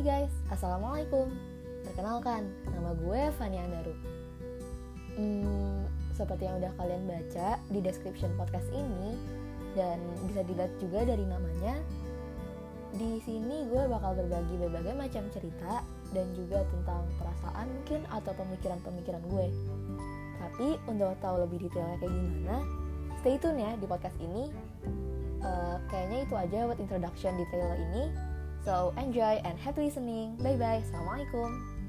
Hai guys, Assalamualaikum. Perkenalkan, nama gue Fani Andaru. Hmm, Seperti yang udah kalian baca di description podcast ini Dan bisa dilihat juga dari namanya Di sini gue bakal berbagi berbagai macam cerita Dan juga tentang perasaan mungkin atau pemikiran-pemikiran gue. Tapi untuk tahu lebih detailnya kayak gimana Stay tune ya di podcast ini. Uh, Kayaknya itu aja buat introduction detail ini So enjoy and happy listening. Bye bye. Assalamualaikum.